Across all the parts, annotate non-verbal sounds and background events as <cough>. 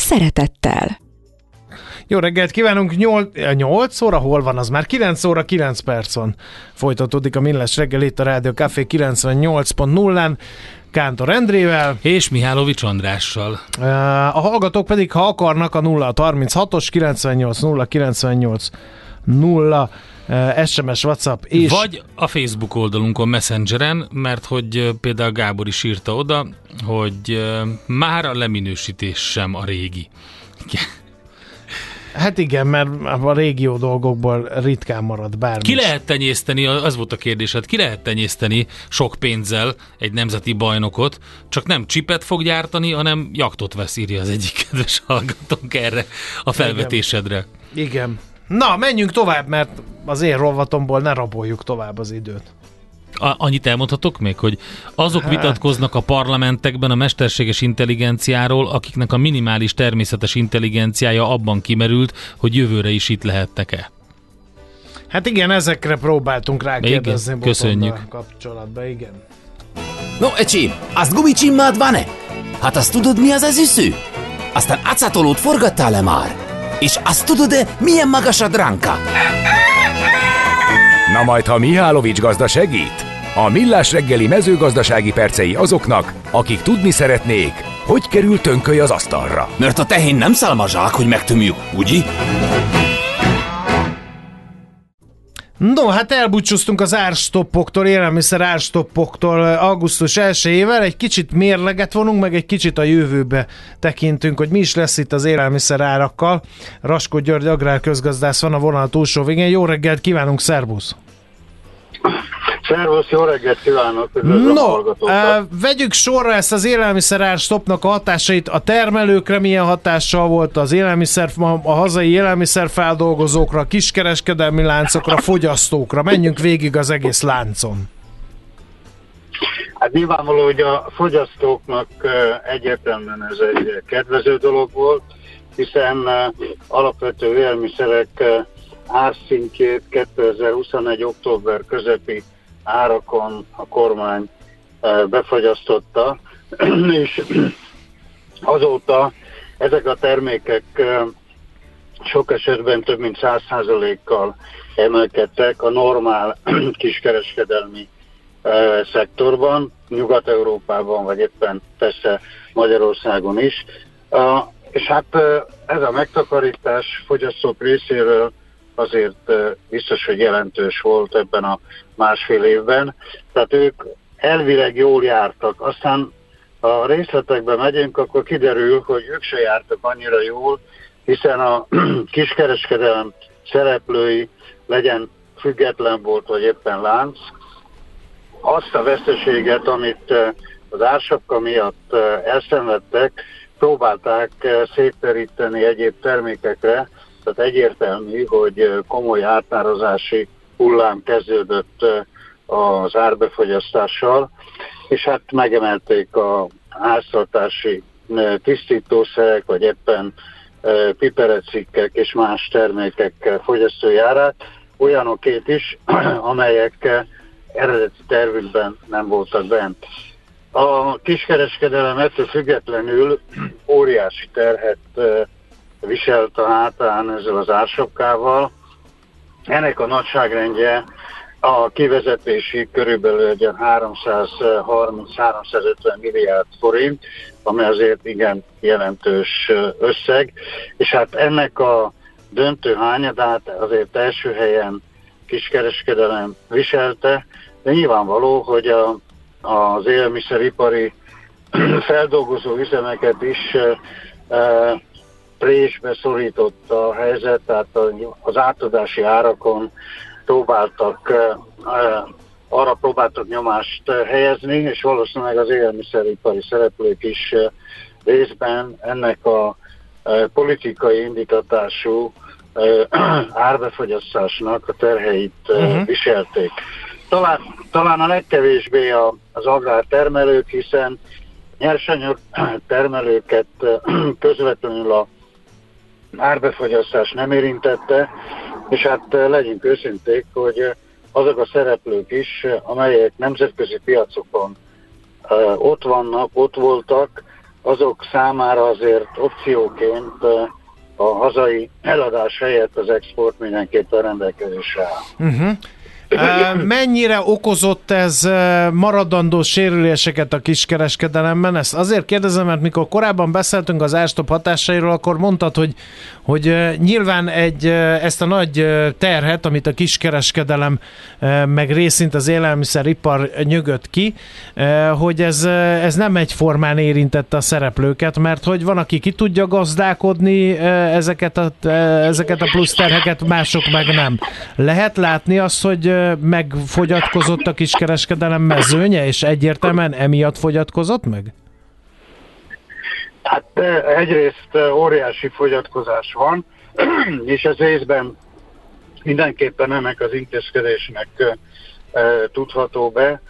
szeretettel. Jó reggelt kívánunk, 8, 8 óra, hol van az már? 9 óra, 9 perc van. Folytatódik a Millás reggel itt a Rádió Café 98.0-án. Kántor Endrével. És Mihálovics Andrással. A hallgatók pedig, ha akarnak, a 0 36-os 98 0 98 0 SMS, WhatsApp és... Vagy a Facebook oldalunkon Messengeren, mert hogy például Gábor is írta oda, hogy már a leminősítés sem a régi. Hát igen, mert a régió dolgokból ritkán marad bármi. Ki lehet tenyészteni, az volt a kérdésed, ki lehet tenyészteni sok pénzzel egy nemzeti bajnokot, csak nem csipet fog gyártani, hanem jaktot vesz, írja az egyik kedves hallgatónk erre a felvetésedre. Igen. igen. Na, menjünk tovább, mert az én rovatomból ne raboljuk tovább az időt. A, annyit elmondhatok még, hogy azok hát. vitatkoznak a parlamentekben a mesterséges intelligenciáról, akiknek a minimális természetes intelligenciája abban kimerült, hogy jövőre is itt lehettek-e. Hát igen, ezekre próbáltunk rákérdezni. Igen, köszönjük. Kapcsolatban, igen. No, ecsi, azt gumicsimmád van-e? Hát azt tudod, mi az az üsző? Aztán acatolót forgattál-e már? És azt tudod-e, milyen magas a dránka? Na majd, ha Mihálovics gazda segít? A Millás reggeli mezőgazdasági percei azoknak, akik tudni szeretnék, hogy kerül tönköly az asztalra. Mert a tehén nem szálmazsák, hogy megtömjük, ugye? No, hát elbúcsúztunk az árstoppoktól, élelmiszer árstoppoktól augusztus 1-ével, egy kicsit mérleget vonunk, meg egy kicsit a jövőbe tekintünk, hogy mi is lesz itt az élelmiszer árakkal. Raskó György agrárközgazdász van a vonal túlsó végén. Jó reggelt kívánunk, szervusz! Szervusz, jó reggelt kívánok! No, uh, vegyük sorra ezt az élelmiszer stopnak a hatásait. A termelőkre milyen hatással volt az élelmiszer, a hazai élelmiszerfeldolgozókra, kiskereskedelmi láncokra, fogyasztókra? Menjünk végig az egész láncon. Hát nyilvánvaló, hogy a fogyasztóknak egyértelműen ez egy kedvező dolog volt, hiszen alapvető élelmiszerek árszintjét 2021. október közepi árakon a kormány eh, befagyasztotta, <clears throat> és <clears throat> azóta ezek a termékek eh, sok esetben több mint 100%-kal emelkedtek a normál <clears throat> kiskereskedelmi eh, szektorban, Nyugat-Európában, vagy éppen persze Magyarországon is. És hát ez a megtakarítás fogyasztók részéről azért biztos, hogy jelentős volt ebben a másfél évben. Tehát ők elvileg jól jártak. Aztán a részletekbe megyünk, akkor kiderül, hogy ők se jártak annyira jól, hiszen a <clears throat> kiskereskedelem szereplői legyen független volt, vagy éppen lánc, azt a veszteséget, amit az ársapka miatt elszenvedtek, próbálták szétteríteni egyéb termékekre, tehát egyértelmű, hogy komoly ártározási hullám kezdődött az árbefogyasztással, és hát megemelték a háztartási tisztítószerek, vagy éppen piperecikkek és más termékek fogyasztói árát, olyanokét is, <clears throat> amelyek eredeti tervükben nem voltak bent. A kiskereskedelem ettől függetlenül óriási terhet viselt a hátán ezzel az ársapkával. Ennek a nagyságrendje a kivezetési körülbelül egy 330-350 milliárd forint, ami azért igen jelentős összeg, és hát ennek a döntő hányadát azért első helyen kiskereskedelem viselte, de nyilvánvaló, hogy a, az élelmiszeripari <clears throat> feldolgozó üzemeket is présbe szorította a helyzet, tehát az átadási árakon próbáltak, arra próbáltak nyomást helyezni, és valószínűleg az élelmiszeripari szereplők is részben ennek a politikai indítatású <clears throat> árbefogyasztásnak a terheit uh-huh. viselték. Talán, talán a legkevésbé az agrártermelők, hiszen nyersanyag <clears throat> termelőket <clears throat> közvetlenül a árbefogyasztás nem érintette, és hát legyünk őszinték, hogy azok a szereplők is, amelyek nemzetközi piacokon ott vannak, ott voltak, azok számára azért opcióként a hazai eladás helyett az export mindenképpen rendelkezésre áll. Uh-huh. Mennyire okozott ez maradandó sérüléseket a kiskereskedelemben? Ezt azért kérdezem, mert mikor korábban beszéltünk az árstop hatásairól, akkor mondtad, hogy, hogy nyilván egy, ezt a nagy terhet, amit a kiskereskedelem meg részint az élelmiszeripar nyögött ki, hogy ez, ez nem egyformán érintette a szereplőket, mert hogy van, aki ki tudja gazdálkodni ezeket a, ezeket a plusz terheket, mások meg nem. Lehet látni azt, hogy megfogyatkozott a kiskereskedelem mezőnye, és egyértelműen emiatt fogyatkozott meg? Hát egyrészt óriási fogyatkozás van, <clears throat> és ez részben mindenképpen ennek az intézkedésnek tudható be.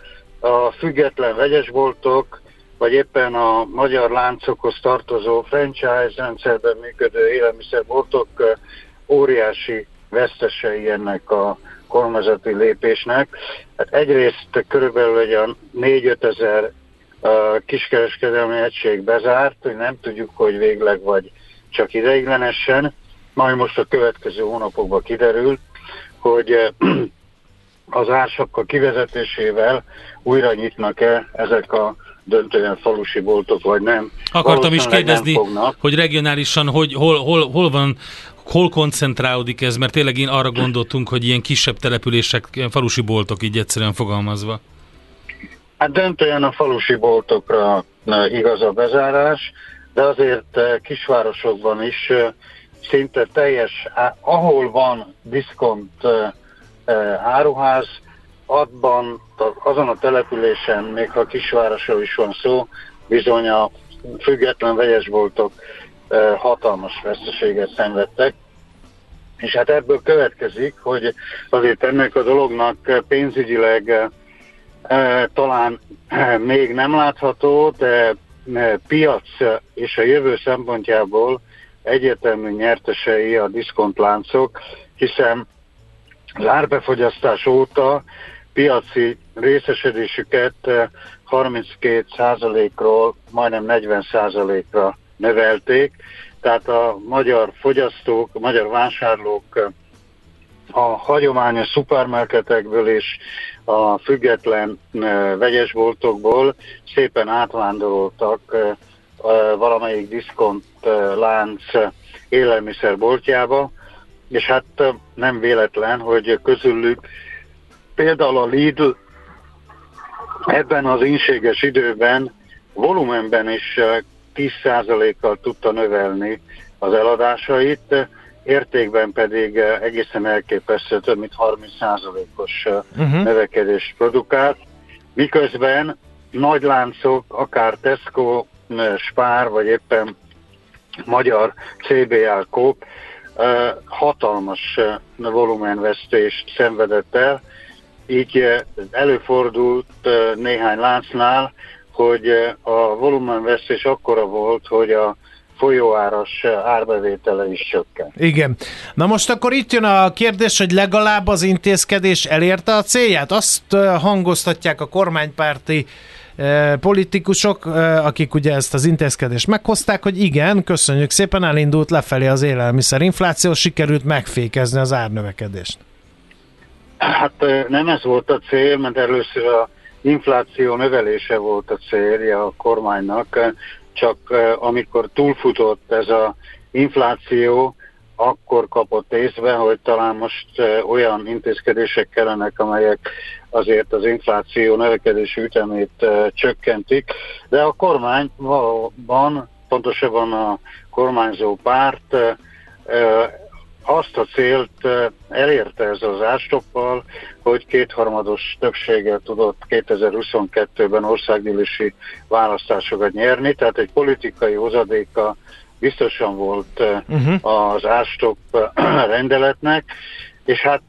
A független vegyesboltok, vagy éppen a magyar láncokhoz tartozó franchise rendszerben működő élelmiszerboltok óriási vesztesei ennek a kormányzati lépésnek. Hát egyrészt körülbelül egy a 4-5 ezer kiskereskedelmi egység bezárt, hogy nem tudjuk, hogy végleg vagy csak ideiglenesen. Majd most a következő hónapokban kiderült, hogy <clears throat> az ársakkal kivezetésével újra nyitnak-e ezek a döntően falusi boltok, vagy nem. Akartam is kérdezni, hogy regionálisan hogy, hol, hol, hol van hol koncentrálódik ez, mert tényleg én arra gondoltunk, hogy ilyen kisebb települések, ilyen falusi boltok így egyszerűen fogalmazva. Hát döntően a falusi boltokra igaz a bezárás, de azért eh, kisvárosokban is eh, szinte teljes, ahol van diszkont eh, áruház, abban, azon a településen, még ha kisvárosról is van szó, bizony a független vegyesboltok hatalmas veszteséget szenvedtek, és hát ebből következik, hogy azért ennek a dolognak pénzügyileg talán még nem látható, de piac és a jövő szempontjából egyértelmű nyertesei a diszkontláncok, hiszen az árbefogyasztás óta piaci részesedésüket 32%-ról majdnem 40%-ra növelték, tehát a magyar fogyasztók, a magyar vásárlók a hagyományos szupermarketekből és a független vegyesboltokból szépen átvándoroltak valamelyik diszkont lánc élelmiszerboltjába, és hát nem véletlen, hogy közülük például a Lidl ebben az inséges időben volumenben is 10%-kal tudta növelni az eladásait, értékben pedig egészen elképesztő, több mint 30%-os uh-huh. növekedést produkált, miközben nagy láncok, akár Tesco, Spár, vagy éppen magyar CBA Coop hatalmas volumenvesztést szenvedett el, így előfordult néhány láncnál, hogy a volumenvesztés akkora volt, hogy a folyóáras árbevétele is csökken. Igen. Na most akkor itt jön a kérdés, hogy legalább az intézkedés elérte a célját? Azt hangoztatják a kormánypárti politikusok, akik ugye ezt az intézkedést meghozták, hogy igen, köszönjük szépen, elindult lefelé az élelmiszerinfláció, sikerült megfékezni az árnövekedést. Hát nem ez volt a cél, mert először a infláció növelése volt a célja a kormánynak, csak amikor túlfutott ez a infláció, akkor kapott észbe, hogy talán most olyan intézkedések kellenek, amelyek azért az infláció növekedési ütemét csökkentik, de a kormány valóban, pontosabban a kormányzó párt azt a célt elérte ez az ástoppal, hogy kétharmados többséggel tudott 2022-ben országgyűlési választásokat nyerni, tehát egy politikai hozadéka biztosan volt uh-huh. az árstop <clears throat> rendeletnek, és hát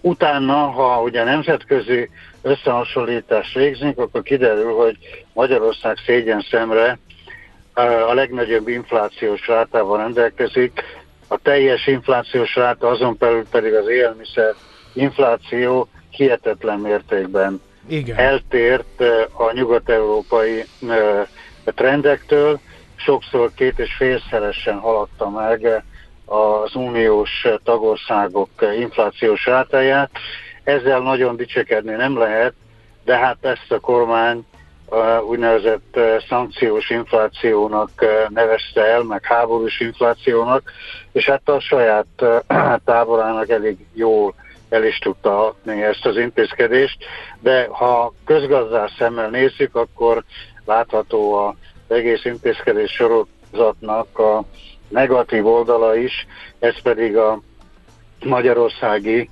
utána, ha ugye nemzetközi összehasonlítást végzünk, akkor kiderül, hogy Magyarország szégyen szemre a legnagyobb inflációs rátával rendelkezik, a teljes inflációs ráta, azon belül pedig az élelmiszer infláció hihetetlen mértékben Igen. eltért a nyugat-európai trendektől, sokszor két és félszeresen haladta meg az uniós tagországok inflációs rátáját. Ezzel nagyon dicsekedni nem lehet, de hát ezt a kormány úgynevezett szankciós inflációnak nevezte el, meg háborús inflációnak, és hát a saját <clears throat> táborának elég jól el is tudta adni ezt az intézkedést, de ha közgazdás szemmel nézzük, akkor látható az egész intézkedés sorozatnak a negatív oldala is, ez pedig a magyarországi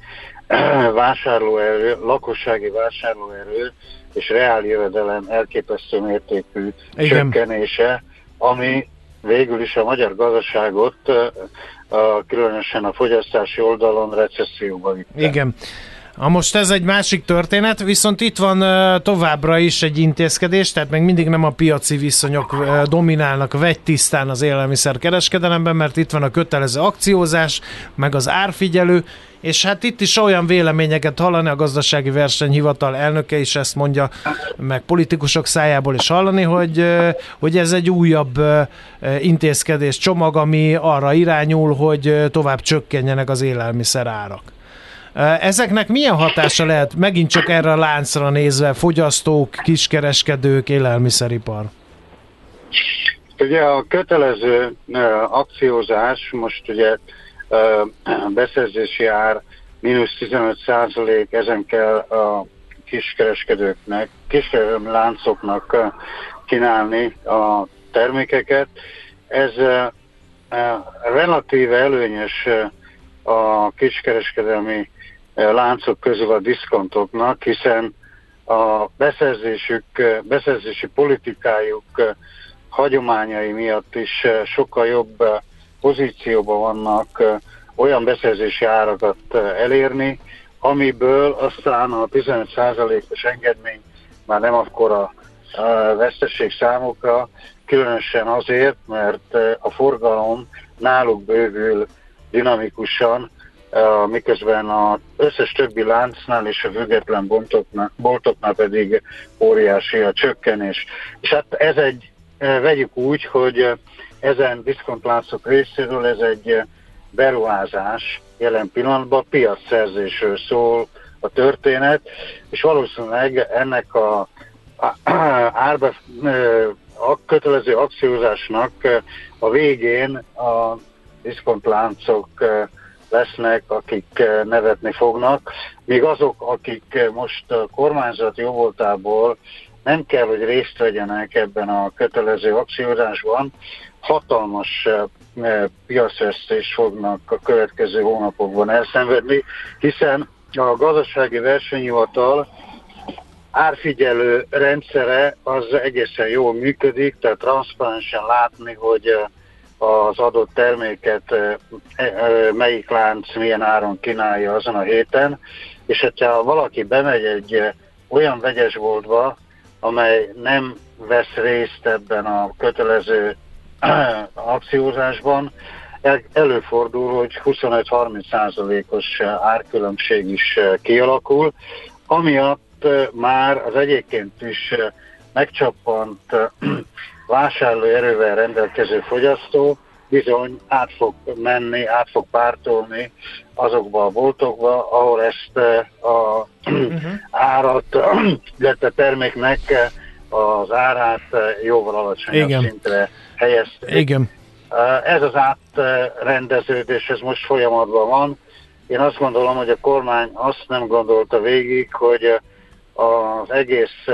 vásárlóerő, lakossági vásárlóerő és reál jövedelem elképesztő mértékű Igen. csökkenése, ami végül is a magyar gazdaságot, különösen a fogyasztási oldalon recesszióba vitte. Igen. A most ez egy másik történet, viszont itt van továbbra is egy intézkedés, tehát még mindig nem a piaci viszonyok dominálnak vegy tisztán az élelmiszer kereskedelemben, mert itt van a kötelező akciózás, meg az árfigyelő, és hát itt is olyan véleményeket hallani, a gazdasági versenyhivatal elnöke is ezt mondja, meg politikusok szájából is hallani, hogy, hogy ez egy újabb intézkedés csomag, ami arra irányul, hogy tovább csökkenjenek az élelmiszer árak. Ezeknek milyen hatása lehet megint csak erre a láncra nézve fogyasztók, kiskereskedők, élelmiszeripar? Ugye a kötelező akciózás most ugye beszerzési ár mínusz 15 százalék, ezen kell a kiskereskedőknek, kiskereskedő láncoknak kínálni a termékeket. Ez relatíve előnyös a kiskereskedelmi láncok közül a diszkontoknak, hiszen a beszerzésük, beszerzési politikájuk hagyományai miatt is sokkal jobb pozícióban vannak olyan beszerzési árakat elérni, amiből aztán a 15%-os engedmény már nem akkora veszteség számukra, különösen azért, mert a forgalom náluk bővül dinamikusan, miközben az összes többi láncnál és a független boltoknál, boltoknál pedig óriási a csökkenés. És hát ez egy, vegyük úgy, hogy ezen diszkontláncok részéről ez egy beruházás jelen pillanatban, piacszerzésről szól a történet, és valószínűleg ennek a, <clears throat> árbe, a kötelező akciózásnak a végén a diszkontláncok lesznek, akik nevetni fognak, míg azok, akik most a kormányzat jóvoltából nem kell, hogy részt vegyenek ebben a kötelező akciózásban, hatalmas piacvesztést fognak a következő hónapokban elszenvedni, hiszen a gazdasági versenyhivatal árfigyelő rendszere az egészen jól működik, tehát transzparensen látni, hogy az adott terméket melyik lánc milyen áron kínálja azon a héten, és hogyha valaki bemegy egy olyan vegyesboltba, amely nem vesz részt ebben a kötelező <clears throat> akciózásban, előfordul, hogy 25-30 százalékos árkülönbség is kialakul, amiatt már az egyébként is megcsappant <clears throat> vásárlóerővel rendelkező fogyasztó bizony át fog menni, át fog pártolni azokba a boltokba, ahol ezt a uh-huh. <clears throat> árat, <clears throat> illetve terméknek az árát jóval alacsonyabb Igen. szintre helyezték. Igen. Ez az átrendeződés, ez most folyamatban van. Én azt gondolom, hogy a kormány azt nem gondolta végig, hogy az egész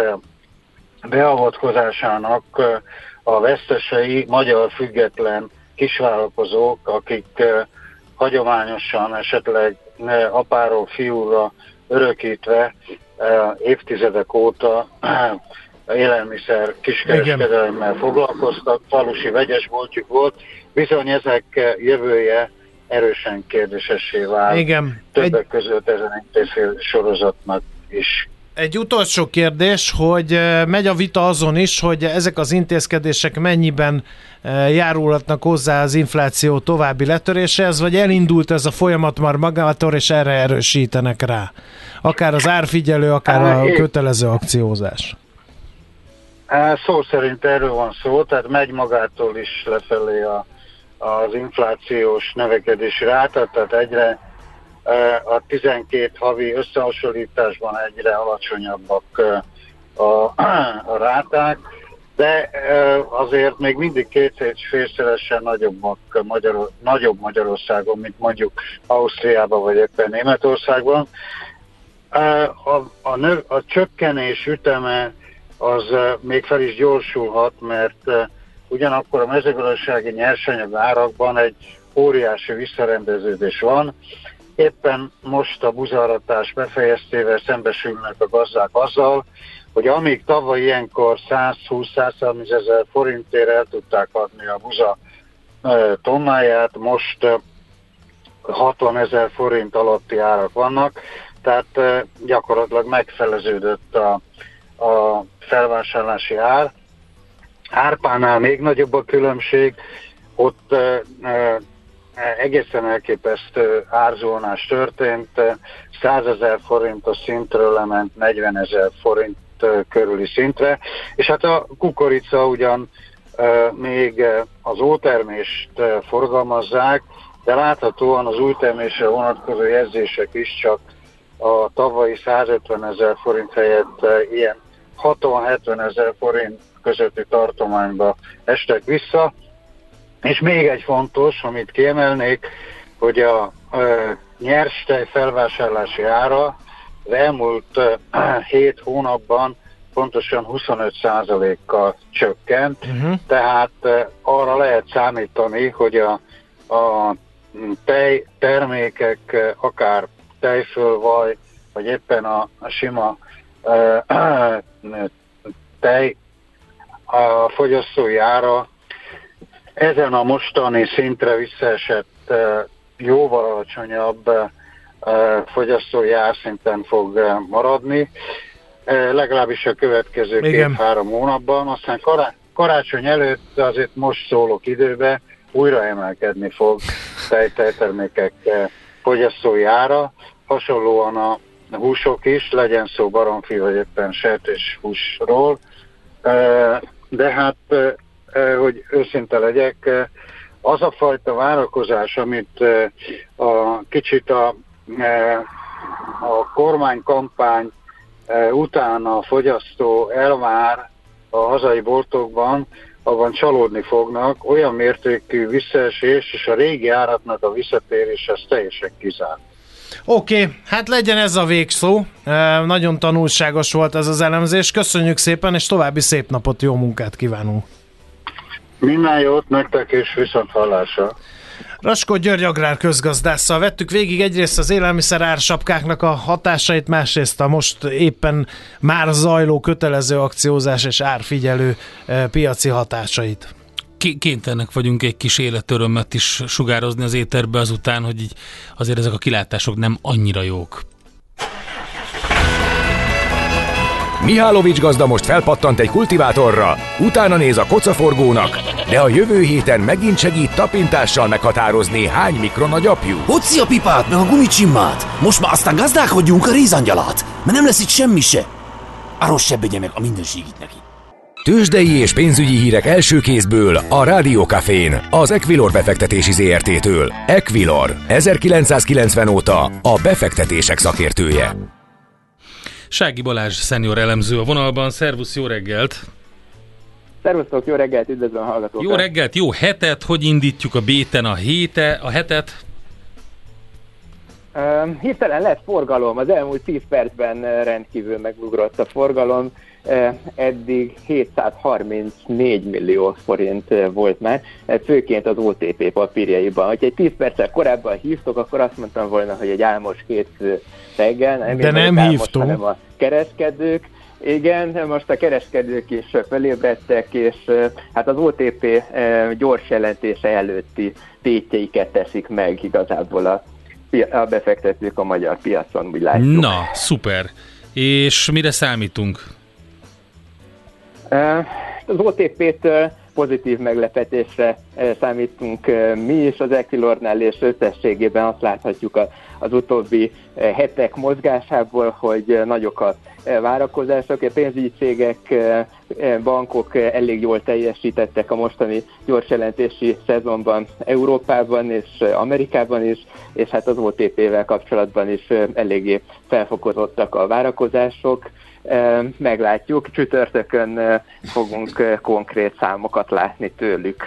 beavatkozásának a vesztesei magyar független kisvállalkozók, akik hagyományosan esetleg apáról fiúra örökítve évtizedek óta élelmiszer kiskereskedelemmel foglalkoztak, falusi vegyesboltjuk volt, bizony ezek jövője erősen kérdésessé vált. Igen. Többek Egy... között ezen intézkedés sorozatnak is. Egy utolsó kérdés, hogy megy a vita azon is, hogy ezek az intézkedések mennyiben járulhatnak hozzá az infláció további letöréséhez, vagy elindult ez a folyamat már magától, és erre erősítenek rá? Akár az árfigyelő, akár a kötelező akciózás. Szó szerint erről van szó, tehát megy magától is lefelé a, az inflációs növekedési ráta, tehát egyre a 12 havi összehasonlításban egyre alacsonyabbak a, a ráták, de azért még mindig két és félszeresen nagyobbak Magyar, nagyobb Magyarországon, mint mondjuk Ausztriában vagy éppen Németországban. A, a, növ, a csökkenés üteme az még fel is gyorsulhat, mert ugyanakkor a mezőgazdasági nyersanyag árakban egy óriási visszarendeződés van. Éppen most a buzaratás befejeztével szembesülnek a gazdák azzal, hogy amíg tavaly ilyenkor 120-130 ezer forintért el tudták adni a buza tonnáját, most 60 ezer forint alatti árak vannak, tehát gyakorlatilag megfeleződött a, a felvásárlási ár. Árpánál még nagyobb a különbség, ott egészen elképesztő árzónás történt, 100 ezer forintos szintről lement 40 ezer forint körüli szintre, és hát a kukorica ugyan még az ótermést forgalmazzák, de láthatóan az új termésre vonatkozó jelzések is csak a tavalyi 150 ezer forint helyett ilyen 60-70 ezer forint közötti tartományba estek vissza. És még egy fontos, amit kiemelnék, hogy a, a nyers tej felvásárlási ára az elmúlt 7 <clears throat> hónapban pontosan 25%-kal csökkent, uh-huh. tehát arra lehet számítani, hogy a, a tej termékek, akár tejfölvaj, vagy éppen a, a sima <clears throat> tej a fogyasztói ára ezen a mostani szintre visszaesett jóval alacsonyabb fogyasztói árszinten fog maradni, legalábbis a következő két-három hónapban, aztán kará- karácsony előtt azért most szólok időbe, újra emelkedni fog tejtermékek fogyasztói ára, hasonlóan a húsok is, legyen szó baromfi vagy éppen sertés húsról, de hát, hogy őszinte legyek, az a fajta várakozás, amit a kicsit a, a kormánykampány után a fogyasztó elvár a hazai boltokban, abban csalódni fognak, olyan mértékű visszaesés és a régi áratnak a visszatérés, ez teljesen kizárt. Oké, okay, hát legyen ez a végszó. Nagyon tanulságos volt ez az elemzés. Köszönjük szépen, és további szép napot, jó munkát kívánunk. Minden jót nektek, és viszont hallásra. Raskó György agrár közgazdásszal vettük végig egyrészt az élelmiszer ársapkáknak a hatásait, másrészt a most éppen már zajló kötelező akciózás és árfigyelő e, piaci hatásait kénytelenek vagyunk egy kis életörömmet is sugározni az éterbe azután, hogy így azért ezek a kilátások nem annyira jók. Mihálovics gazda most felpattant egy kultivátorra, utána néz a kocaforgónak, de a jövő héten megint segít tapintással meghatározni, hány mikron a gyapjú. Hoci a pipát, meg a gumicsimmát! Most már aztán gazdálkodjunk a rézangyalat, mert nem lesz itt semmi se. Arról se meg a mindenségit neki. Tőzsdei és pénzügyi hírek első kézből a Rádiókafén, az Equilor befektetési ZRT-től. Equilor, 1990 óta a befektetések szakértője. Sági Balázs szenior elemző a vonalban. Szervusz, jó reggelt! Szervusztok, jó reggelt, üdvözlöm a hallgatókat! Jó reggelt, jó hetet, hogy indítjuk a béten a héte, a hetet? Um, hirtelen lett forgalom, az elmúlt 10 percben rendkívül megugrott a forgalom. eddig 734 millió forint volt már, főként az OTP papírjaiban. Ha egy 10 perccel korábban hívtok, akkor azt mondtam volna, hogy egy álmos két nem De nem hívtunk. a kereskedők, Igen, most a kereskedők is felébredtek, és hát az OTP gyors jelentése előtti tétjeiket teszik meg igazából a, a befektetők a magyar piacon, úgy látjuk. Na, szuper. És mire számítunk? Az OTP-től pozitív meglepetésre számítunk mi is az Equilornál, és összességében azt láthatjuk az utóbbi hetek mozgásából, hogy nagyok a várakozások. A pénzügyi cégek, bankok elég jól teljesítettek a mostani gyors jelentési szezonban Európában és Amerikában is, és hát az OTP-vel kapcsolatban is eléggé felfokozottak a várakozások. Meglátjuk, csütörtökön fogunk konkrét számokat látni tőlük.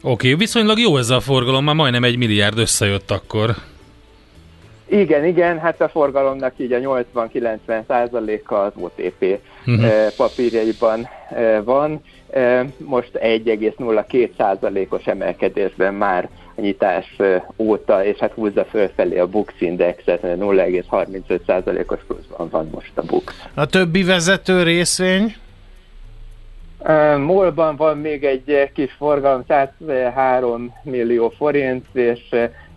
Oké, okay, viszonylag jó ez a forgalom, már majdnem egy milliárd összejött akkor. Igen, igen, hát a forgalomnak így a 80-90 százaléka az OTP uh-huh. papírjaiban van. Most 1,02 százalékos emelkedésben már nyitás óta, és hát húzza fölfelé a Bux Indexet, 0,35 százalékos pluszban van most a Bux. A többi vezető részvény? Molban van még egy kis forgalom, 103 millió forint, és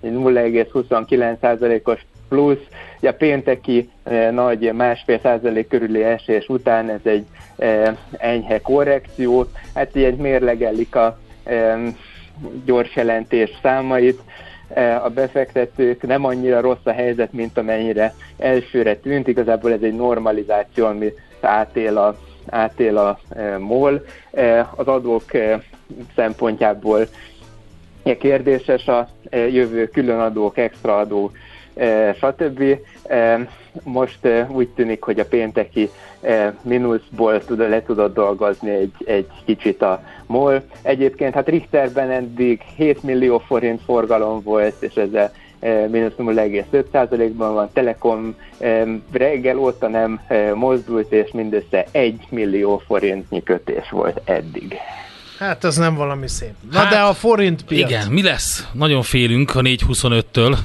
0,29%-os plusz. Ugye a pénteki nagy másfél százalék körüli esés után ez egy enyhe korrekció. Hát ilyen mérlegelik a gyors jelentés számait. A befektetők nem annyira rossz a helyzet, mint amennyire elsőre tűnt. Igazából ez egy normalizáció, ami átél a, átél a MOL. Az adók szempontjából kérdéses a jövő különadók, extraadó E, stb. E, most e, úgy tűnik, hogy a pénteki mínuszból tud, le tudott dolgozni egy, egy kicsit a MOL. Egyébként hát Richterben eddig 7 millió forint forgalom volt, és ezzel mínusz 0,5%-ban van. Telekom reggel óta nem mozdult, és mindössze 1 millió forintnyi kötés volt eddig. Hát ez nem valami szép. Na hát, de a forint piac. Igen, mi lesz? Nagyon félünk a 4.25-től.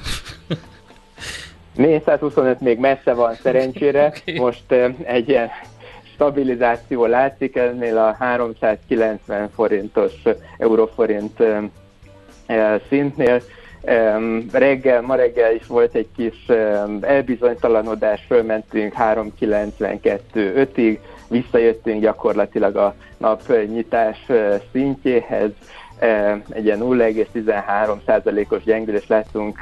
425 még messze van <laughs> szerencsére, okay. most egy ilyen stabilizáció látszik ennél a 390 forintos euróforint szintnél. Reggel, ma reggel is volt egy kis elbizonytalanodás, fölmentünk 392-5-ig, visszajöttünk gyakorlatilag a napnyitás szintjéhez, egy ilyen 0,13%-os gyengülés láttunk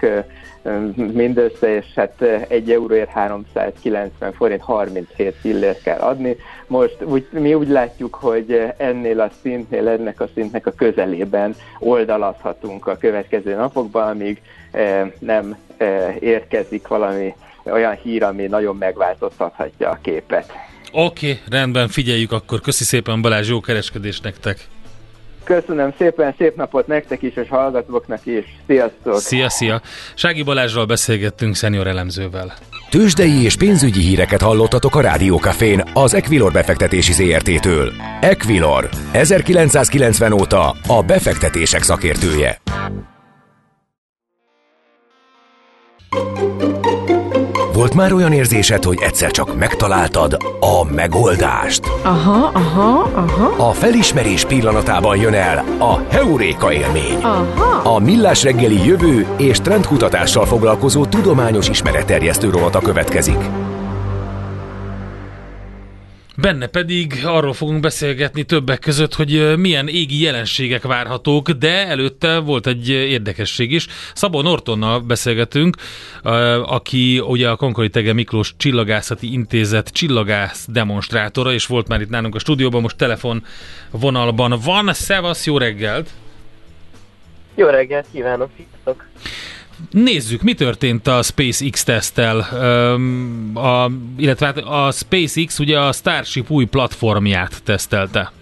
mindössze, és hát 1 euróért 390 forint 37 fillért kell adni. Most úgy, mi úgy látjuk, hogy ennél a szintnél, ennek a szintnek a közelében oldalazhatunk a következő napokban, amíg nem érkezik valami olyan hír, ami nagyon megváltoztathatja a képet. Oké, okay, rendben, figyeljük akkor. Köszi szépen Balázs, jó kereskedést nektek! Köszönöm szépen, szép napot nektek is, és hallgatóknak is. Sziasztok! Szia, szia! Sági Balázsral beszélgettünk szenior elemzővel. Tőzsdei és pénzügyi híreket hallottatok a Rádiókafén az Equilor befektetési ZRT-től. Equilor, 1990 óta a befektetések szakértője. Volt már olyan érzésed, hogy egyszer csak megtaláltad a megoldást? Aha, aha, aha. A felismerés pillanatában jön el a Heuréka élmény. Aha. A Millás reggeli jövő és trendkutatással foglalkozó tudományos ismeretterjesztő rovata következik. Benne pedig arról fogunk beszélgetni többek között, hogy milyen égi jelenségek várhatók, de előtte volt egy érdekesség is. Szabó Nortonnal beszélgetünk, aki ugye a Konkoli Tege Miklós Csillagászati Intézet csillagász demonstrátora, és volt már itt nálunk a stúdióban, most telefon vonalban van. Szevasz, jó reggelt! Jó reggelt kívánok, sziasztok! Nézzük, mi történt a SpaceX tesztel, illetve hát a SpaceX ugye a Starship új platformját tesztelte.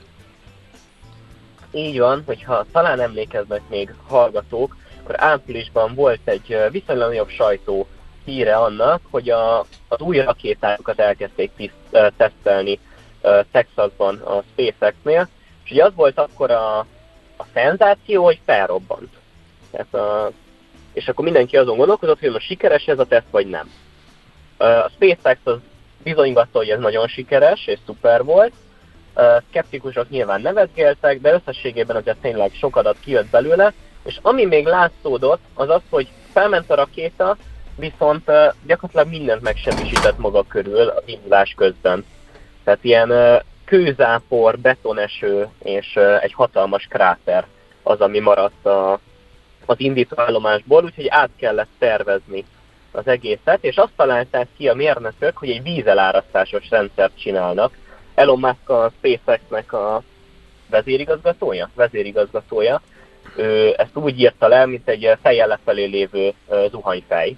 Így van, hogyha talán emlékeznek még hallgatók, akkor áprilisban volt egy viszonylag nagyobb sajtó híre annak, hogy a, az új rakétákat elkezdték tiszt, tesztelni Texasban a SpaceX-nél, és ugye az volt akkor a, a szenzáció, hogy felrobbant. Tehát a és akkor mindenki azon gondolkozott, hogy most sikeres ez a teszt, vagy nem. A SpaceX az bizonygatta, hogy ez nagyon sikeres és szuper volt. Skeptikusok nyilván nevetgéltek, de összességében azért tényleg sok adat kijött belőle, és ami még látszódott, az az, hogy felment a rakéta, viszont gyakorlatilag mindent megsemmisített maga körül a indulás közben. Tehát ilyen kőzápor, betoneső és egy hatalmas kráter az, ami maradt a, az indítóállomásból, úgyhogy át kellett tervezni az egészet, és azt találták ki a mérnökök, hogy egy vízelárasztásos rendszert csinálnak. Elon Musk a SpaceX-nek a vezérigazgatója, vezérigazgatója, ő ezt úgy írta le, mint egy fejjel lefelé lévő zuhanyfej.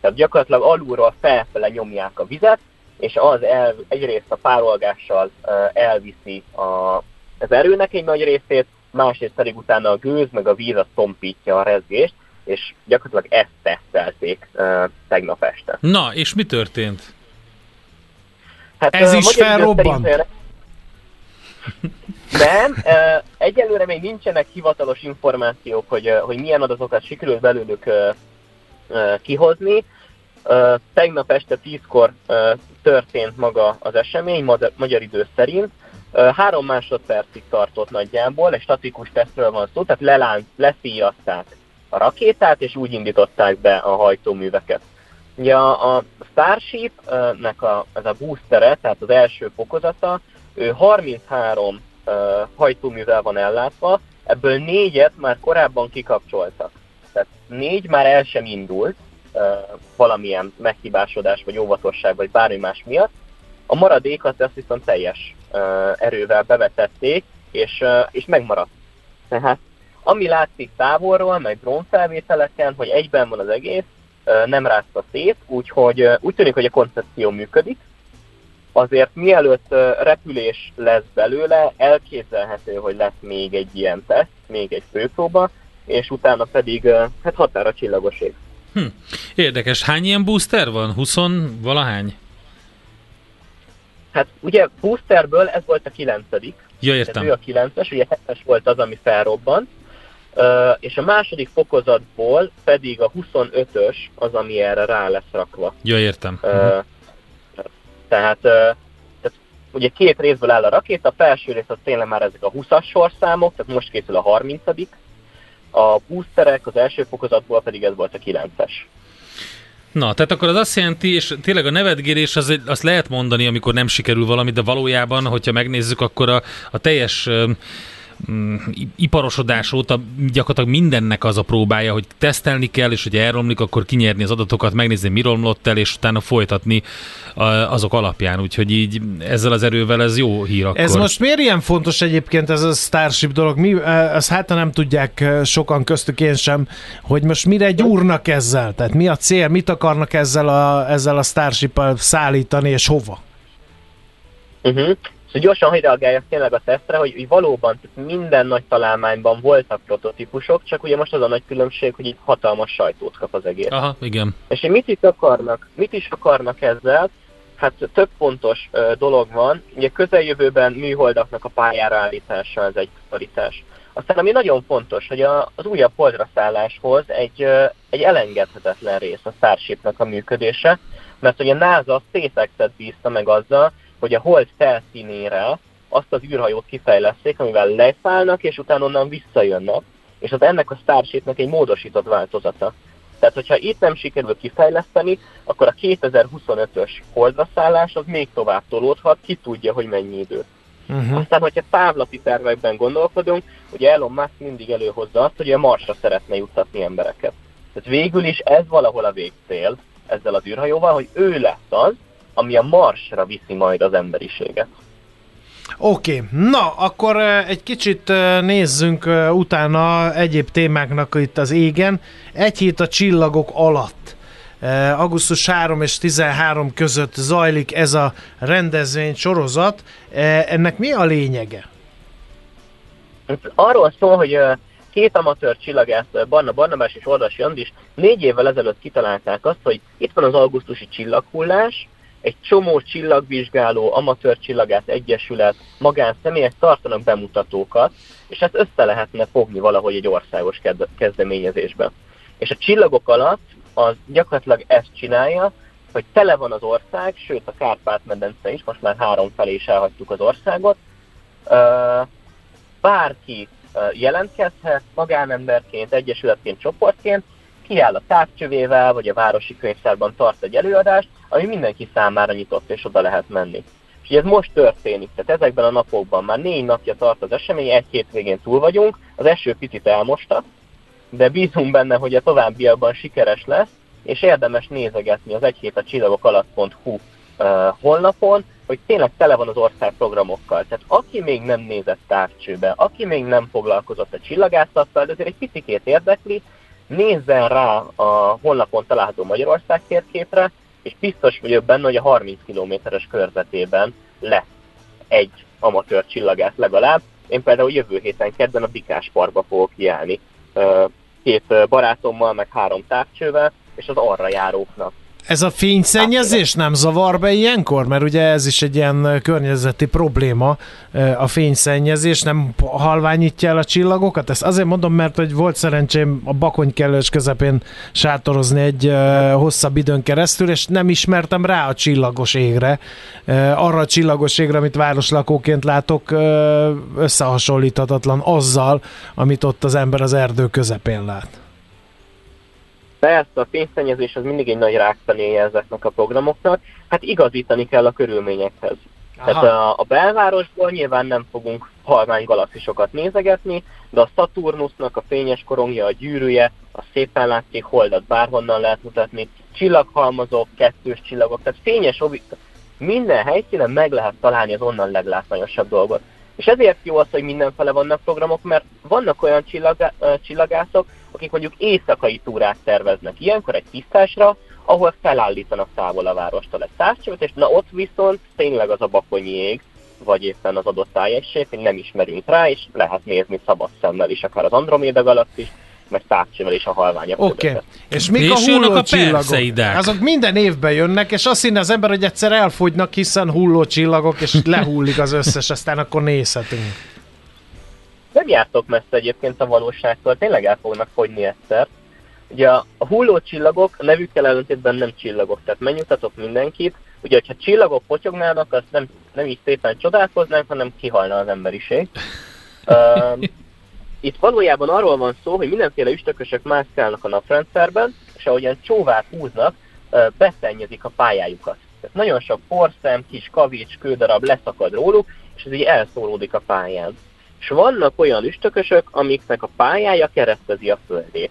Tehát gyakorlatilag alulról felfele nyomják a vizet, és az el, egyrészt a párolgással elviszi a, az erőnek egy nagy részét, másrészt pedig utána a gőz meg a víz a szompítja a rezgést, és gyakorlatilag ezt tesztelték uh, tegnap este. Na, és mi történt? Hát, Ez uh, is felrobbant. Nem, uh, egyelőre még nincsenek hivatalos információk, hogy, uh, hogy milyen adatokat sikerült belőlük uh, uh, kihozni. Uh, tegnap este 10-kor uh, történt maga az esemény, magyar, magyar idő szerint. Három másodpercig tartott nagyjából, egy statikus tesztről van szó, tehát lelánc, leszíjazták a rakétát, és úgy indították be a hajtóműveket. Ugye a, a Starship-nek a, ez a boostere, tehát az első fokozata, ő 33 uh, hajtóművel van ellátva, ebből négyet már korábban kikapcsoltak. Tehát négy már el sem indult uh, valamilyen meghibásodás, vagy óvatosság, vagy bármi más miatt. A maradékat azt viszont teljes erővel bevetették, és, és megmaradt. Tehát ami látszik távolról, meg drónfelvételeken, hogy egyben van az egész, nem rázta szét, úgyhogy úgy tűnik, hogy a koncepció működik. Azért mielőtt repülés lesz belőle, elképzelhető, hogy lesz még egy ilyen teszt, még egy főpróba, és utána pedig hát határa csillagos ég. Hm. Érdekes. Hány ilyen booster van? 20 valahány? Hát ugye boosterből ez volt a kilencedik. Ja, értem. Tehát ő a kilences, ugye hetes volt az, ami felrobbant és a második fokozatból pedig a 25-ös az, ami erre rá lesz rakva. Jó, értem. Uh, tehát, tehát ugye két részből áll a rakéta, a felső rész az tényleg már ezek a 20-as sorszámok, tehát most készül a 30 a boosterek az első fokozatból pedig ez volt a 9-es. Na, tehát akkor az azt jelenti, és tényleg a nevetgérés az, azt lehet mondani, amikor nem sikerül valami, de valójában, hogyha megnézzük, akkor a, a teljes iparosodás óta gyakorlatilag mindennek az a próbája, hogy tesztelni kell, és hogy elromlik, akkor kinyerni az adatokat, megnézni, mi romlott el, és utána folytatni azok alapján. Úgyhogy így ezzel az erővel ez jó hír akkor. Ez most miért ilyen fontos egyébként ez a Starship dolog? Mi, ezt hát nem tudják sokan köztük én sem, hogy most mire gyúrnak ezzel? Tehát mi a cél? Mit akarnak ezzel a, ezzel a Starship-al szállítani, és hova? Uh-huh. Szóval gyorsan, hogy reagáljak tényleg a tesztre, hogy, hogy valóban minden nagy találmányban voltak prototípusok, csak ugye most az a nagy különbség, hogy itt hatalmas sajtót kap az egész. Aha, igen. És hogy mit is akarnak? Mit is akarnak ezzel? Hát több fontos ö, dolog van. Ugye közeljövőben műholdaknak a pályára állítása, ez egy prioritás. Aztán ami nagyon fontos, hogy a, az újabb holdra szálláshoz egy, ö, egy elengedhetetlen rész a Starshipnak a működése, mert hogy a NASA SpaceX-et bízta meg azzal, hogy a hold felszínére azt az űrhajót kifejleszték, amivel leszállnak, és utána onnan visszajönnek, és az ennek a Starshipnek egy módosított változata. Tehát, hogyha itt nem sikerül kifejleszteni, akkor a 2025-ös holdra az még tovább tolódhat, ki tudja, hogy mennyi idő. Uh-huh. Aztán, hogyha távlati tervekben gondolkodunk, ugye Elon Musk mindig előhozza azt, hogy a Marsra szeretne juttatni embereket. Tehát végül is ez valahol a végcél ezzel az űrhajóval, hogy ő lesz az, ami a Marsra viszi majd az emberiséget. Oké, okay. na akkor egy kicsit nézzünk utána egyéb témáknak itt az égen. Egy hét a csillagok alatt. Augusztus 3 és 13 között zajlik ez a rendezvény sorozat. Ennek mi a lényege? Arról szól, hogy két amatőr csillagász, Barna Barnabás és Oldas Jandis négy évvel ezelőtt kitalálták azt, hogy itt van az augusztusi csillaghullás, egy csomó csillagvizsgáló, amatőr csillagász egyesület, magánszemélyek tartanak bemutatókat, és ezt össze lehetne fogni valahogy egy országos kezdeményezésbe. És a csillagok alatt az gyakorlatilag ezt csinálja, hogy tele van az ország, sőt a Kárpát-medence is, most már három felé is elhagytuk az országot. Bárki jelentkezhet magánemberként, egyesületként, csoportként, kiáll a távcsövével, vagy a Városi Könyvtárban tart egy előadást, ami mindenki számára nyitott, és oda lehet menni. És ez most történik, tehát ezekben a napokban már négy napja tart az esemény, egy hétvégén túl vagyunk, az eső picit elmosta, de bízunk benne, hogy a továbbiakban sikeres lesz, és érdemes nézegetni az egy hét a csillagok alatt.hu honlapon, hogy tényleg tele van az ország programokkal. Tehát aki még nem nézett távcsőbe, aki még nem foglalkozott a csillagászattal, de azért egy picikét érdekli, nézzen rá a honlapon található Magyarország térképre, és biztos vagyok benne, hogy a 30 kilométeres körzetében lesz egy amatőr csillagász legalább. Én például jövő héten kedden a Bikás Parkba fogok kiállni két barátommal, meg három távcsővel, és az arra járóknak ez a fényszennyezés nem zavar be ilyenkor? Mert ugye ez is egy ilyen környezeti probléma, a fényszennyezés nem halványítja el a csillagokat? Ezt azért mondom, mert hogy volt szerencsém a Bakony kellős közepén sátorozni egy hosszabb időn keresztül, és nem ismertem rá a csillagos égre. Arra a csillagos égre, amit városlakóként látok, összehasonlíthatatlan azzal, amit ott az ember az erdő közepén lát. Persze, a fényszennyezés az mindig egy nagy rákfenéje ezeknek a programoknak, hát igazítani kell a körülményekhez. Aha. Tehát a, a belvárosból nyilván nem fogunk halvány galaxisokat nézegetni, de a Saturnusnak a fényes korongja, a gyűrűje, a szépen látszik holdat bárhonnan lehet mutatni, csillaghalmazok, kettős csillagok, tehát fényes objektum. Minden helyszínen meg lehet találni az onnan leglátványosabb dolgot. És ezért jó az, hogy mindenfele vannak programok, mert vannak olyan csillagá- csillagászok, akik mondjuk éjszakai túrát terveznek ilyenkor egy tisztásra, ahol felállítanak távol a várostól egy tárcsövet, és na ott viszont tényleg az a bakonyi ég, vagy éppen az adott tájegység, hogy nem ismerünk rá, és lehet nézni szabad szemmel is, akár az Androméda galaxis, meg távcsővel is a halványabb Oké, okay. és mik a hulló csillagok? Azok minden évben jönnek, és azt hinne az ember, hogy egyszer elfogynak, hiszen hulló csillagok, és lehullik az összes, aztán akkor nézhetünk. Nem jártok messze egyébként a valóságtól, tényleg el fognak fogyni egyszer. Ugye a hulló csillagok nevükkel ellentétben nem csillagok, tehát megnyugtatok mindenkit. Ugye, hogyha csillagok potyognának, azt nem, nem így szépen csodálkoznánk, hanem kihalna az emberiség. Uh, <laughs> itt valójában arról van szó, hogy mindenféle üstökösök mászkálnak a naprendszerben, és ahogyan csóvát húznak, beszennyezik a pályájukat. Tehát nagyon sok porszem, kis kavics, kődarab leszakad róluk, és ez így elszólódik a pályán. És vannak olyan üstökösök, amiknek a pályája keresztezi a földét.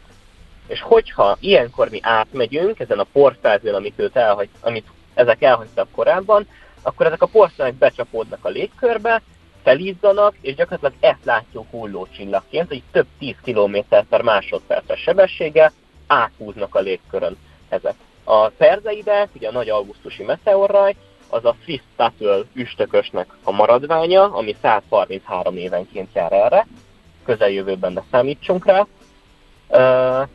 És hogyha ilyenkor mi átmegyünk ezen a porfelzőn, amit, őt elhagy, amit ezek elhagytak korábban, akkor ezek a porszemek becsapódnak a légkörbe, felizzanak, és gyakorlatilag ezt látjuk hullócsillagként, hogy több 10 km per másodperces sebességgel áthúznak a légkörön ezek. A perzeidek, ugye a nagy augusztusi meteorraj, az a Swiss Tuttle üstökösnek a maradványa, ami 133 évenként jár erre, közeljövőben ne számítsunk rá. Uh,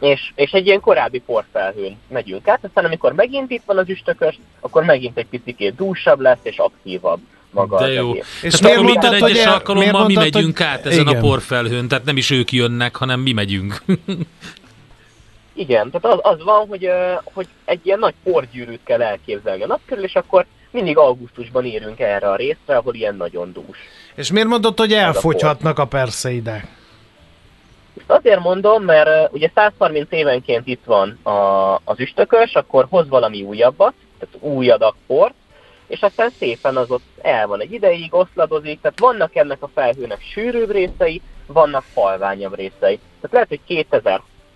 és, és egy ilyen korábbi porfelhőn megyünk át, aztán amikor megint itt van az üstökös, akkor megint egy picit dúsabb lesz és aktívabb maga De jó. És tehát akkor minden egyes alkalommal mi megyünk hogy... át ezen igen. a porfelhőn, tehát nem is ők jönnek, hanem mi megyünk. <laughs> igen, tehát az, az van, hogy, hogy egy ilyen nagy porgyűrűt kell elképzelni a nap körül, és akkor mindig augusztusban érünk erre a részre, ahol ilyen nagyon dús. És miért mondod, hogy elfogyhatnak a, perseidek? Azért mondom, mert ugye 130 évenként itt van a, az üstökös, akkor hoz valami újabbat, tehát új adag port, és aztán szépen az ott el van egy ideig, oszladozik, tehát vannak ennek a felhőnek sűrűbb részei, vannak halványabb részei. Tehát lehet, hogy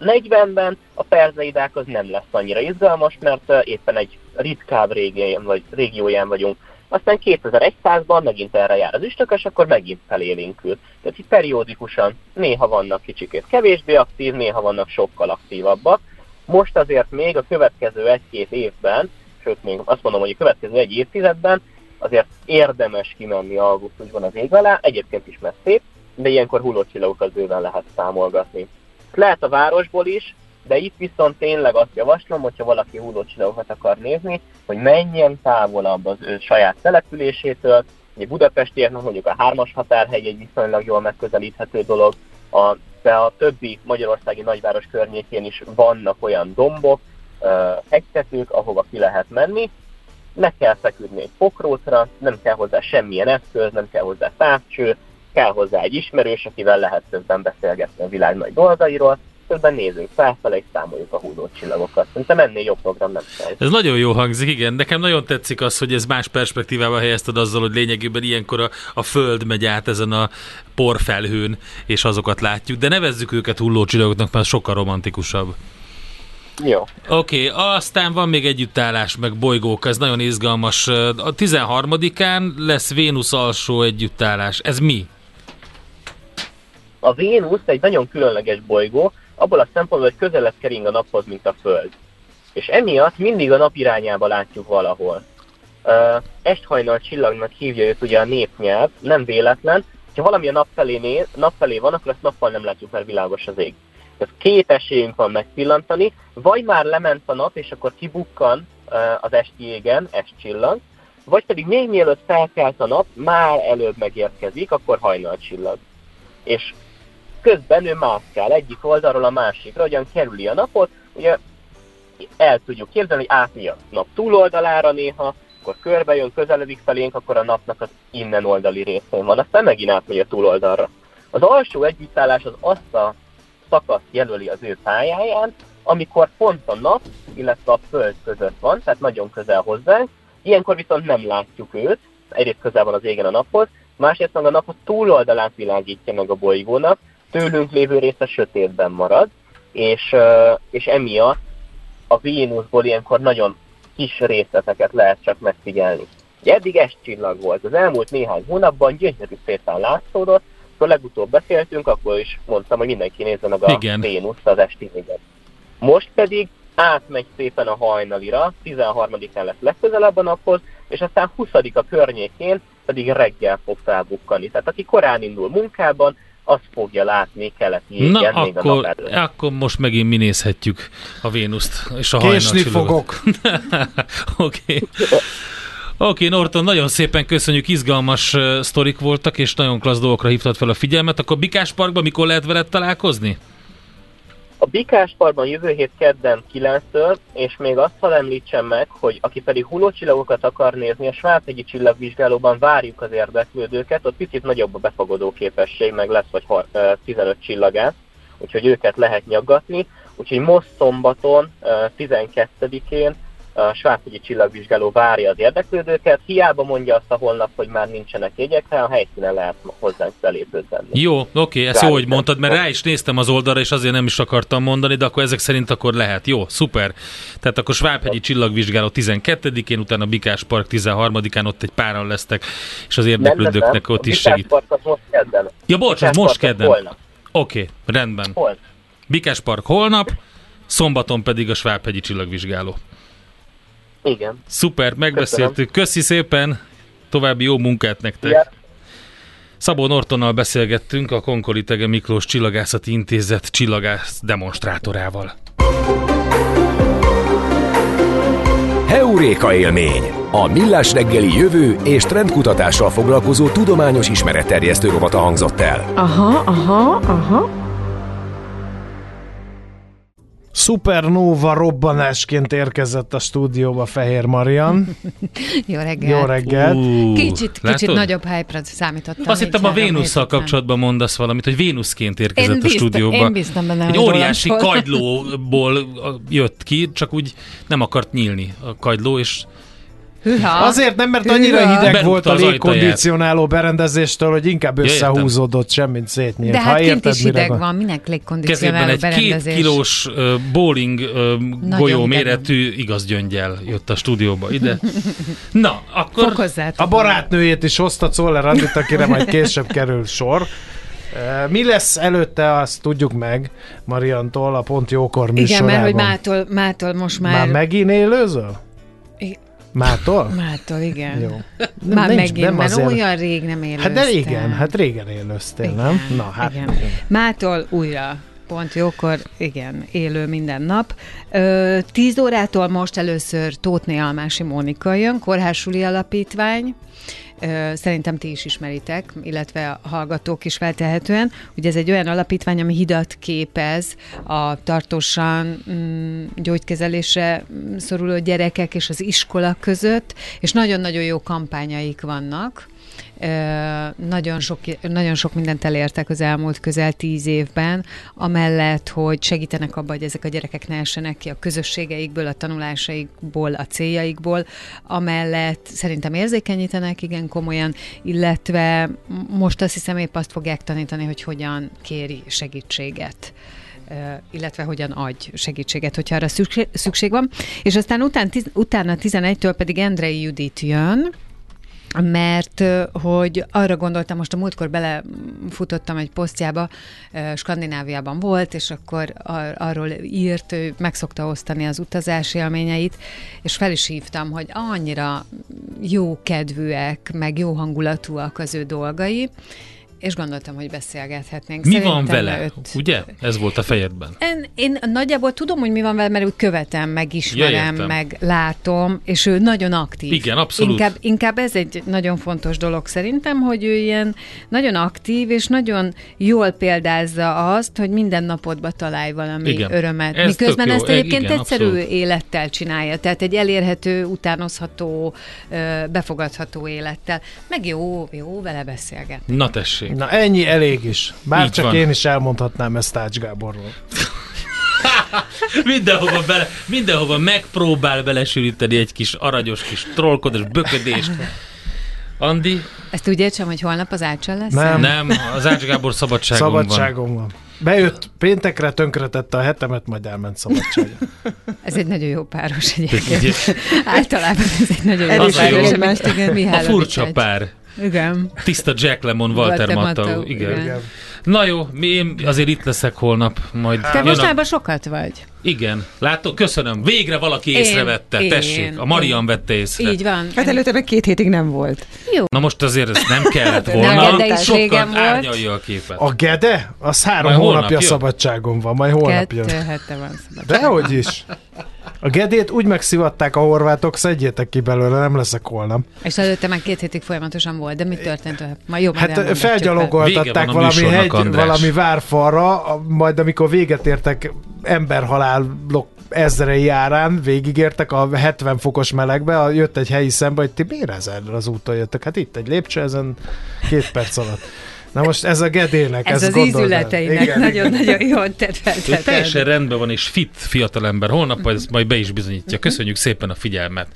2040-ben a perzeidák az nem lesz annyira izgalmas, mert éppen egy ritkább régióján, vagy, régióján vagyunk. Aztán 2100-ban megint erre jár az üstökös, akkor megint felélénkül. Tehát itt periódikusan néha vannak kicsikét kevésbé aktív, néha vannak sokkal aktívabbak. Most azért még a következő egy-két évben sőt még azt mondom, hogy a következő egy évtizedben azért érdemes kimenni augusztusban az ég alá, egyébként is mert de ilyenkor hullócsillagokat bőven lehet számolgatni. Lehet a városból is, de itt viszont tényleg azt javaslom, hogyha valaki hullócsillagokat akar nézni, hogy menjen távolabb az ő saját településétől, egy Budapestieknek mondjuk a hármas határhegy egy viszonylag jól megközelíthető dolog, a, de a többi magyarországi nagyváros környékén is vannak olyan dombok, hegytetők, ahova ki lehet menni, meg kell feküdni egy pokrótra, nem kell hozzá semmilyen eszköz, nem kell hozzá távcső, kell hozzá egy ismerős, akivel lehet közben beszélgetni a világ nagy dolgairól, közben nézünk felfele, és számoljuk a húzó csillagokat. Szerintem ennél jobb program nem kell. Ez nagyon jó hangzik, igen. Nekem nagyon tetszik az, hogy ez más perspektívába helyezted azzal, hogy lényegében ilyenkor a, a Föld megy át ezen a porfelhőn, és azokat látjuk, de nevezzük őket hulló csillagoknak, mert sokkal romantikusabb. Jó. Oké, okay, aztán van még együttállás, meg bolygók, ez nagyon izgalmas. A 13-án lesz Vénusz alsó együttállás. Ez mi? A Vénusz egy nagyon különleges bolygó, abból a szempontból, hogy közelebb kering a naphoz, mint a Föld. És emiatt mindig a nap irányába látjuk valahol. Uh, esthajnal csillagnak hívja őt ugye a népnyelv, nem véletlen, ha valami a nap felé, néz, nap felé van, akkor ezt nappal nem látjuk, mert világos az ég. Tehát két esélyünk van megpillantani, vagy már lement a nap, és akkor kibukkan uh, az esti égen, csillag, vagy pedig még mielőtt felkelt a nap, már előbb megérkezik, akkor hajnal csillag. És közben ő mászkál egyik oldalról a másikra, hogyan kerüli a napot, ugye el tudjuk képzelni, hogy átmegy a nap túloldalára néha, akkor körbe jön, közeledik felénk, akkor a napnak az innen oldali részén van, aztán megint átmegy a túloldalra. Az alsó együttállás az azt a szakaszt jelöli az ő pályáján, amikor pont a nap, illetve a Föld között van, tehát nagyon közel hozzánk, ilyenkor viszont nem látjuk őt, egyrészt közel van az égen a naphoz, másrészt meg a nap a túloldalát világítja meg a bolygónak, tőlünk lévő része sötétben marad, és, és emiatt a Vénuszból ilyenkor nagyon kis részleteket lehet csak megfigyelni. Ugye eddig ez csillag volt. Az elmúlt néhány hónapban gyönyörű szépen látszódott, akkor legutóbb beszéltünk, akkor is mondtam, hogy mindenki nézze meg a Igen. Vénuszt az esti véget. Most pedig átmegy szépen a hajnalira, 13-án lesz legközelebb a naphoz, és aztán 20-a környékén pedig reggel fog felbukkani. Tehát aki korán indul munkában, azt fogja látni keleti égen, Na, még akkor, a nap akkor most megint mi nézhetjük a Vénuszt és a Késni fogok. <laughs> Oké. okay. Oké, okay, Norton, nagyon szépen köszönjük, izgalmas uh, sztorik voltak, és nagyon klassz dolgokra hívtad fel a figyelmet. Akkor Bikás Parkban mikor lehet veled találkozni? A Bikásparkban jövő hét kedden 9-től, és még azt hadd említsem meg, hogy aki pedig hullócsillagokat akar nézni, a Svábhegyi csillagvizsgálóban várjuk az érdeklődőket, ott picit nagyobb a befogadó képesség, meg lesz vagy 15 csillagát, úgyhogy őket lehet nyaggatni. Úgyhogy most szombaton, 12-én a Svábhegyi csillagvizsgáló várja az érdeklődőket, hiába mondja azt a holnap, hogy már nincsenek jegyek, a helyszínen lehet hozzánk belépőzni. Jó, oké, ezt jó, hogy mondtad, mert rá is néztem az oldalra, és azért nem is akartam mondani, de akkor ezek szerint akkor lehet. Jó, szuper. Tehát akkor Svábhegyi csillagvizsgáló 12-én, utána Bikás Park 13-án ott egy páran lesztek, és az érdeklődőknek ott is segít. most kedden. Ja, bocs, ez most kedden. Oké, okay, rendben. Holnap. Bikás Park holnap, szombaton pedig a Svábhegyi csillagvizsgáló. Igen. Szuper, megbeszéltük. Köszönöm. Köszi szépen, további jó munkát nektek. Ja. Szabó Nortonnal beszélgettünk a Konkoli Tege Miklós Csillagászati Intézet csillagász demonstrátorával. Heuréka élmény! A Millás reggeli jövő és trendkutatással foglalkozó tudományos ismeretterjesztő rovata hangzott el. Aha, aha, aha. Supernova robbanásként érkezett a stúdióba Fehér Marian. <laughs> Jó reggelt. Jó reggelt. Uh, kicsit, kicsit nagyobb hype-ra számítottam. Azt hittem a Vénusszal kapcsolatban mondasz valamit, hogy Vénuszként érkezett én a biztos, stúdióba. Én biztam benne, Egy óriási kagylóból jött ki, csak úgy nem akart nyílni a kagyló, és Hűha. Azért nem, mert annyira Hűha. hideg Berúgta volt a légkondicionáló berendezéstől, hogy inkább összehúzódott, semmint szétnyílt. De hát kint is hideg van, van, minek légkondicionáló egy berendezés. két kilós uh, bowling uh, golyó méretű igaz gyöngyel jött a stúdióba ide. <laughs> Na, akkor... A barátnőjét is hozta Czoller Andit, akire majd később kerül sor. Mi lesz előtte, azt tudjuk meg Mariantól, a Pont Jókor műsorában. Igen, mert hogy mától, mától most már... Már megint élőzöl? Mától? Mától, igen. Jó. Már Nincs, megint, nem mert azért... olyan rég nem élőztem. Hát de igen, hát régen élőztél, igen, nem? Na, hát igen. igen. Mától újra. Pont jókor, igen, élő minden nap. Ö, tíz órától most először Tótné Almási Mónika jön, Kórhásuli Alapítvány, Szerintem ti is ismeritek, illetve a hallgatók is feltehetően. Ugye ez egy olyan alapítvány, ami hidat képez a tartósan mm, gyógykezelésre mm, szoruló gyerekek és az iskola között, és nagyon-nagyon jó kampányaik vannak. Nagyon sok, nagyon sok mindent elértek az elmúlt közel tíz évben, amellett, hogy segítenek abban, hogy ezek a gyerekek ne essenek ki a közösségeikből, a tanulásaikból, a céljaikból, amellett szerintem érzékenyítenek igen komolyan, illetve most azt hiszem épp azt fogják tanítani, hogy hogyan kéri segítséget illetve hogyan adj segítséget, hogyha arra szükség, van. És aztán utána 11-től pedig Endrei Judit jön, mert hogy arra gondoltam, most a múltkor belefutottam egy posztjába, Skandináviában volt, és akkor ar- arról írt, ő meg szokta osztani az utazási élményeit, és fel is hívtam, hogy annyira jó kedvűek, meg jó hangulatúak az ő dolgai, és gondoltam, hogy beszélgethetnénk. Mi Szerintem van vele? őt- Ugye? Ez volt a fejedben. én, én nagyjából tudom, hogy mi van vele, mert úgy követem, megismerem, Ja, meg látom, és ő nagyon aktív. Igen, abszolút. Inkább, inkább ez egy nagyon fontos dolog szerintem, hogy ő ilyen nagyon aktív, és nagyon jól példázza azt, hogy minden napodba találj valami Igen. örömet. Ez Miközben ezt egyébként Igen, egyszerű abszolút. élettel csinálja, tehát egy elérhető, utánozható, befogadható élettel. Meg jó, jó vele beszélgetni. Na tessék. Na ennyi elég is. Bár Így csak van. én is elmondhatnám ezt Tács Gáborról. <laughs> Mindenhova, bele, mindenhova megpróbál belesűríteni egy kis aranyos kis trollkodás, böködést. Andi? Ezt úgy értsem, hogy holnap az ácsal lesz? Nem. Nem, az Ács Gábor szabadságon van. Szabadságom van. Bejött péntekre, tönkretette a hetemet, majd elment szabadságra. Ez egy nagyon jó páros egyébként. Általában ez egy nagyon jó páros. A furcsa egy. pár. Igen. Tiszta Jack Lemon, Walter Walter Matthau. Matthau, Igen. igen. Na jó, mi- én azért itt leszek holnap. Majd Te mostában sokat vagy. Igen, látod, köszönöm. Végre valaki Én- észrevette. én- Tessék, a Marian vette észre. Így van. Hát előtte meg két hétig nem volt. Jó. Na most azért ez nem kellett <laughs> De volna. Gede is Sokkal régen volt. árnyalja a képet. A Gede? Az három Majd holnap hónapja jön? szabadságon van, majd holnap Kettő jön. hete van szabad. Dehogy is. <laughs> A Gedét úgy megszivatták a horvátok, szedjétek ki belőle, nem leszek holnap. És előtte meg két hétig folyamatosan volt, de mi történt? Ma jó, Hát felgyalogoltatták valami hegy, valami várfalra, majd amikor véget értek emberhalálok ezrei árán, végigértek a 70 fokos melegbe, a- jött egy helyi szembe, hogy ti miért ezen az úton jöttek? Hát itt egy lépcső, ezen két perc alatt. Na most ez a Gedének, Ez ezt az ízületeinek nagyon-nagyon jól tett Ő feltetted. teljesen rendben van, és fit fiatalember. Holnap majd, majd be is bizonyítja. Köszönjük szépen a figyelmet.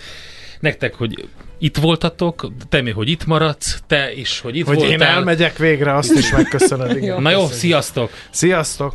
Nektek, hogy itt voltatok, te még, hogy itt maradsz, te is, hogy itt Hogy voltál. én elmegyek végre, azt is megköszönöd. <laughs> Igen. Na jó, sziasztok! Sziasztok!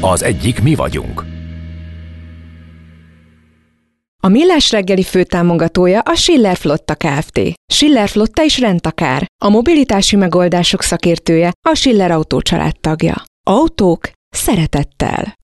Az egyik mi vagyunk. A Millás reggeli főtámogatója a Schiller Flotta Kft. Schiller Flotta is rendtakár. A mobilitási megoldások szakértője a Schiller Autó tagja. Autók szeretettel.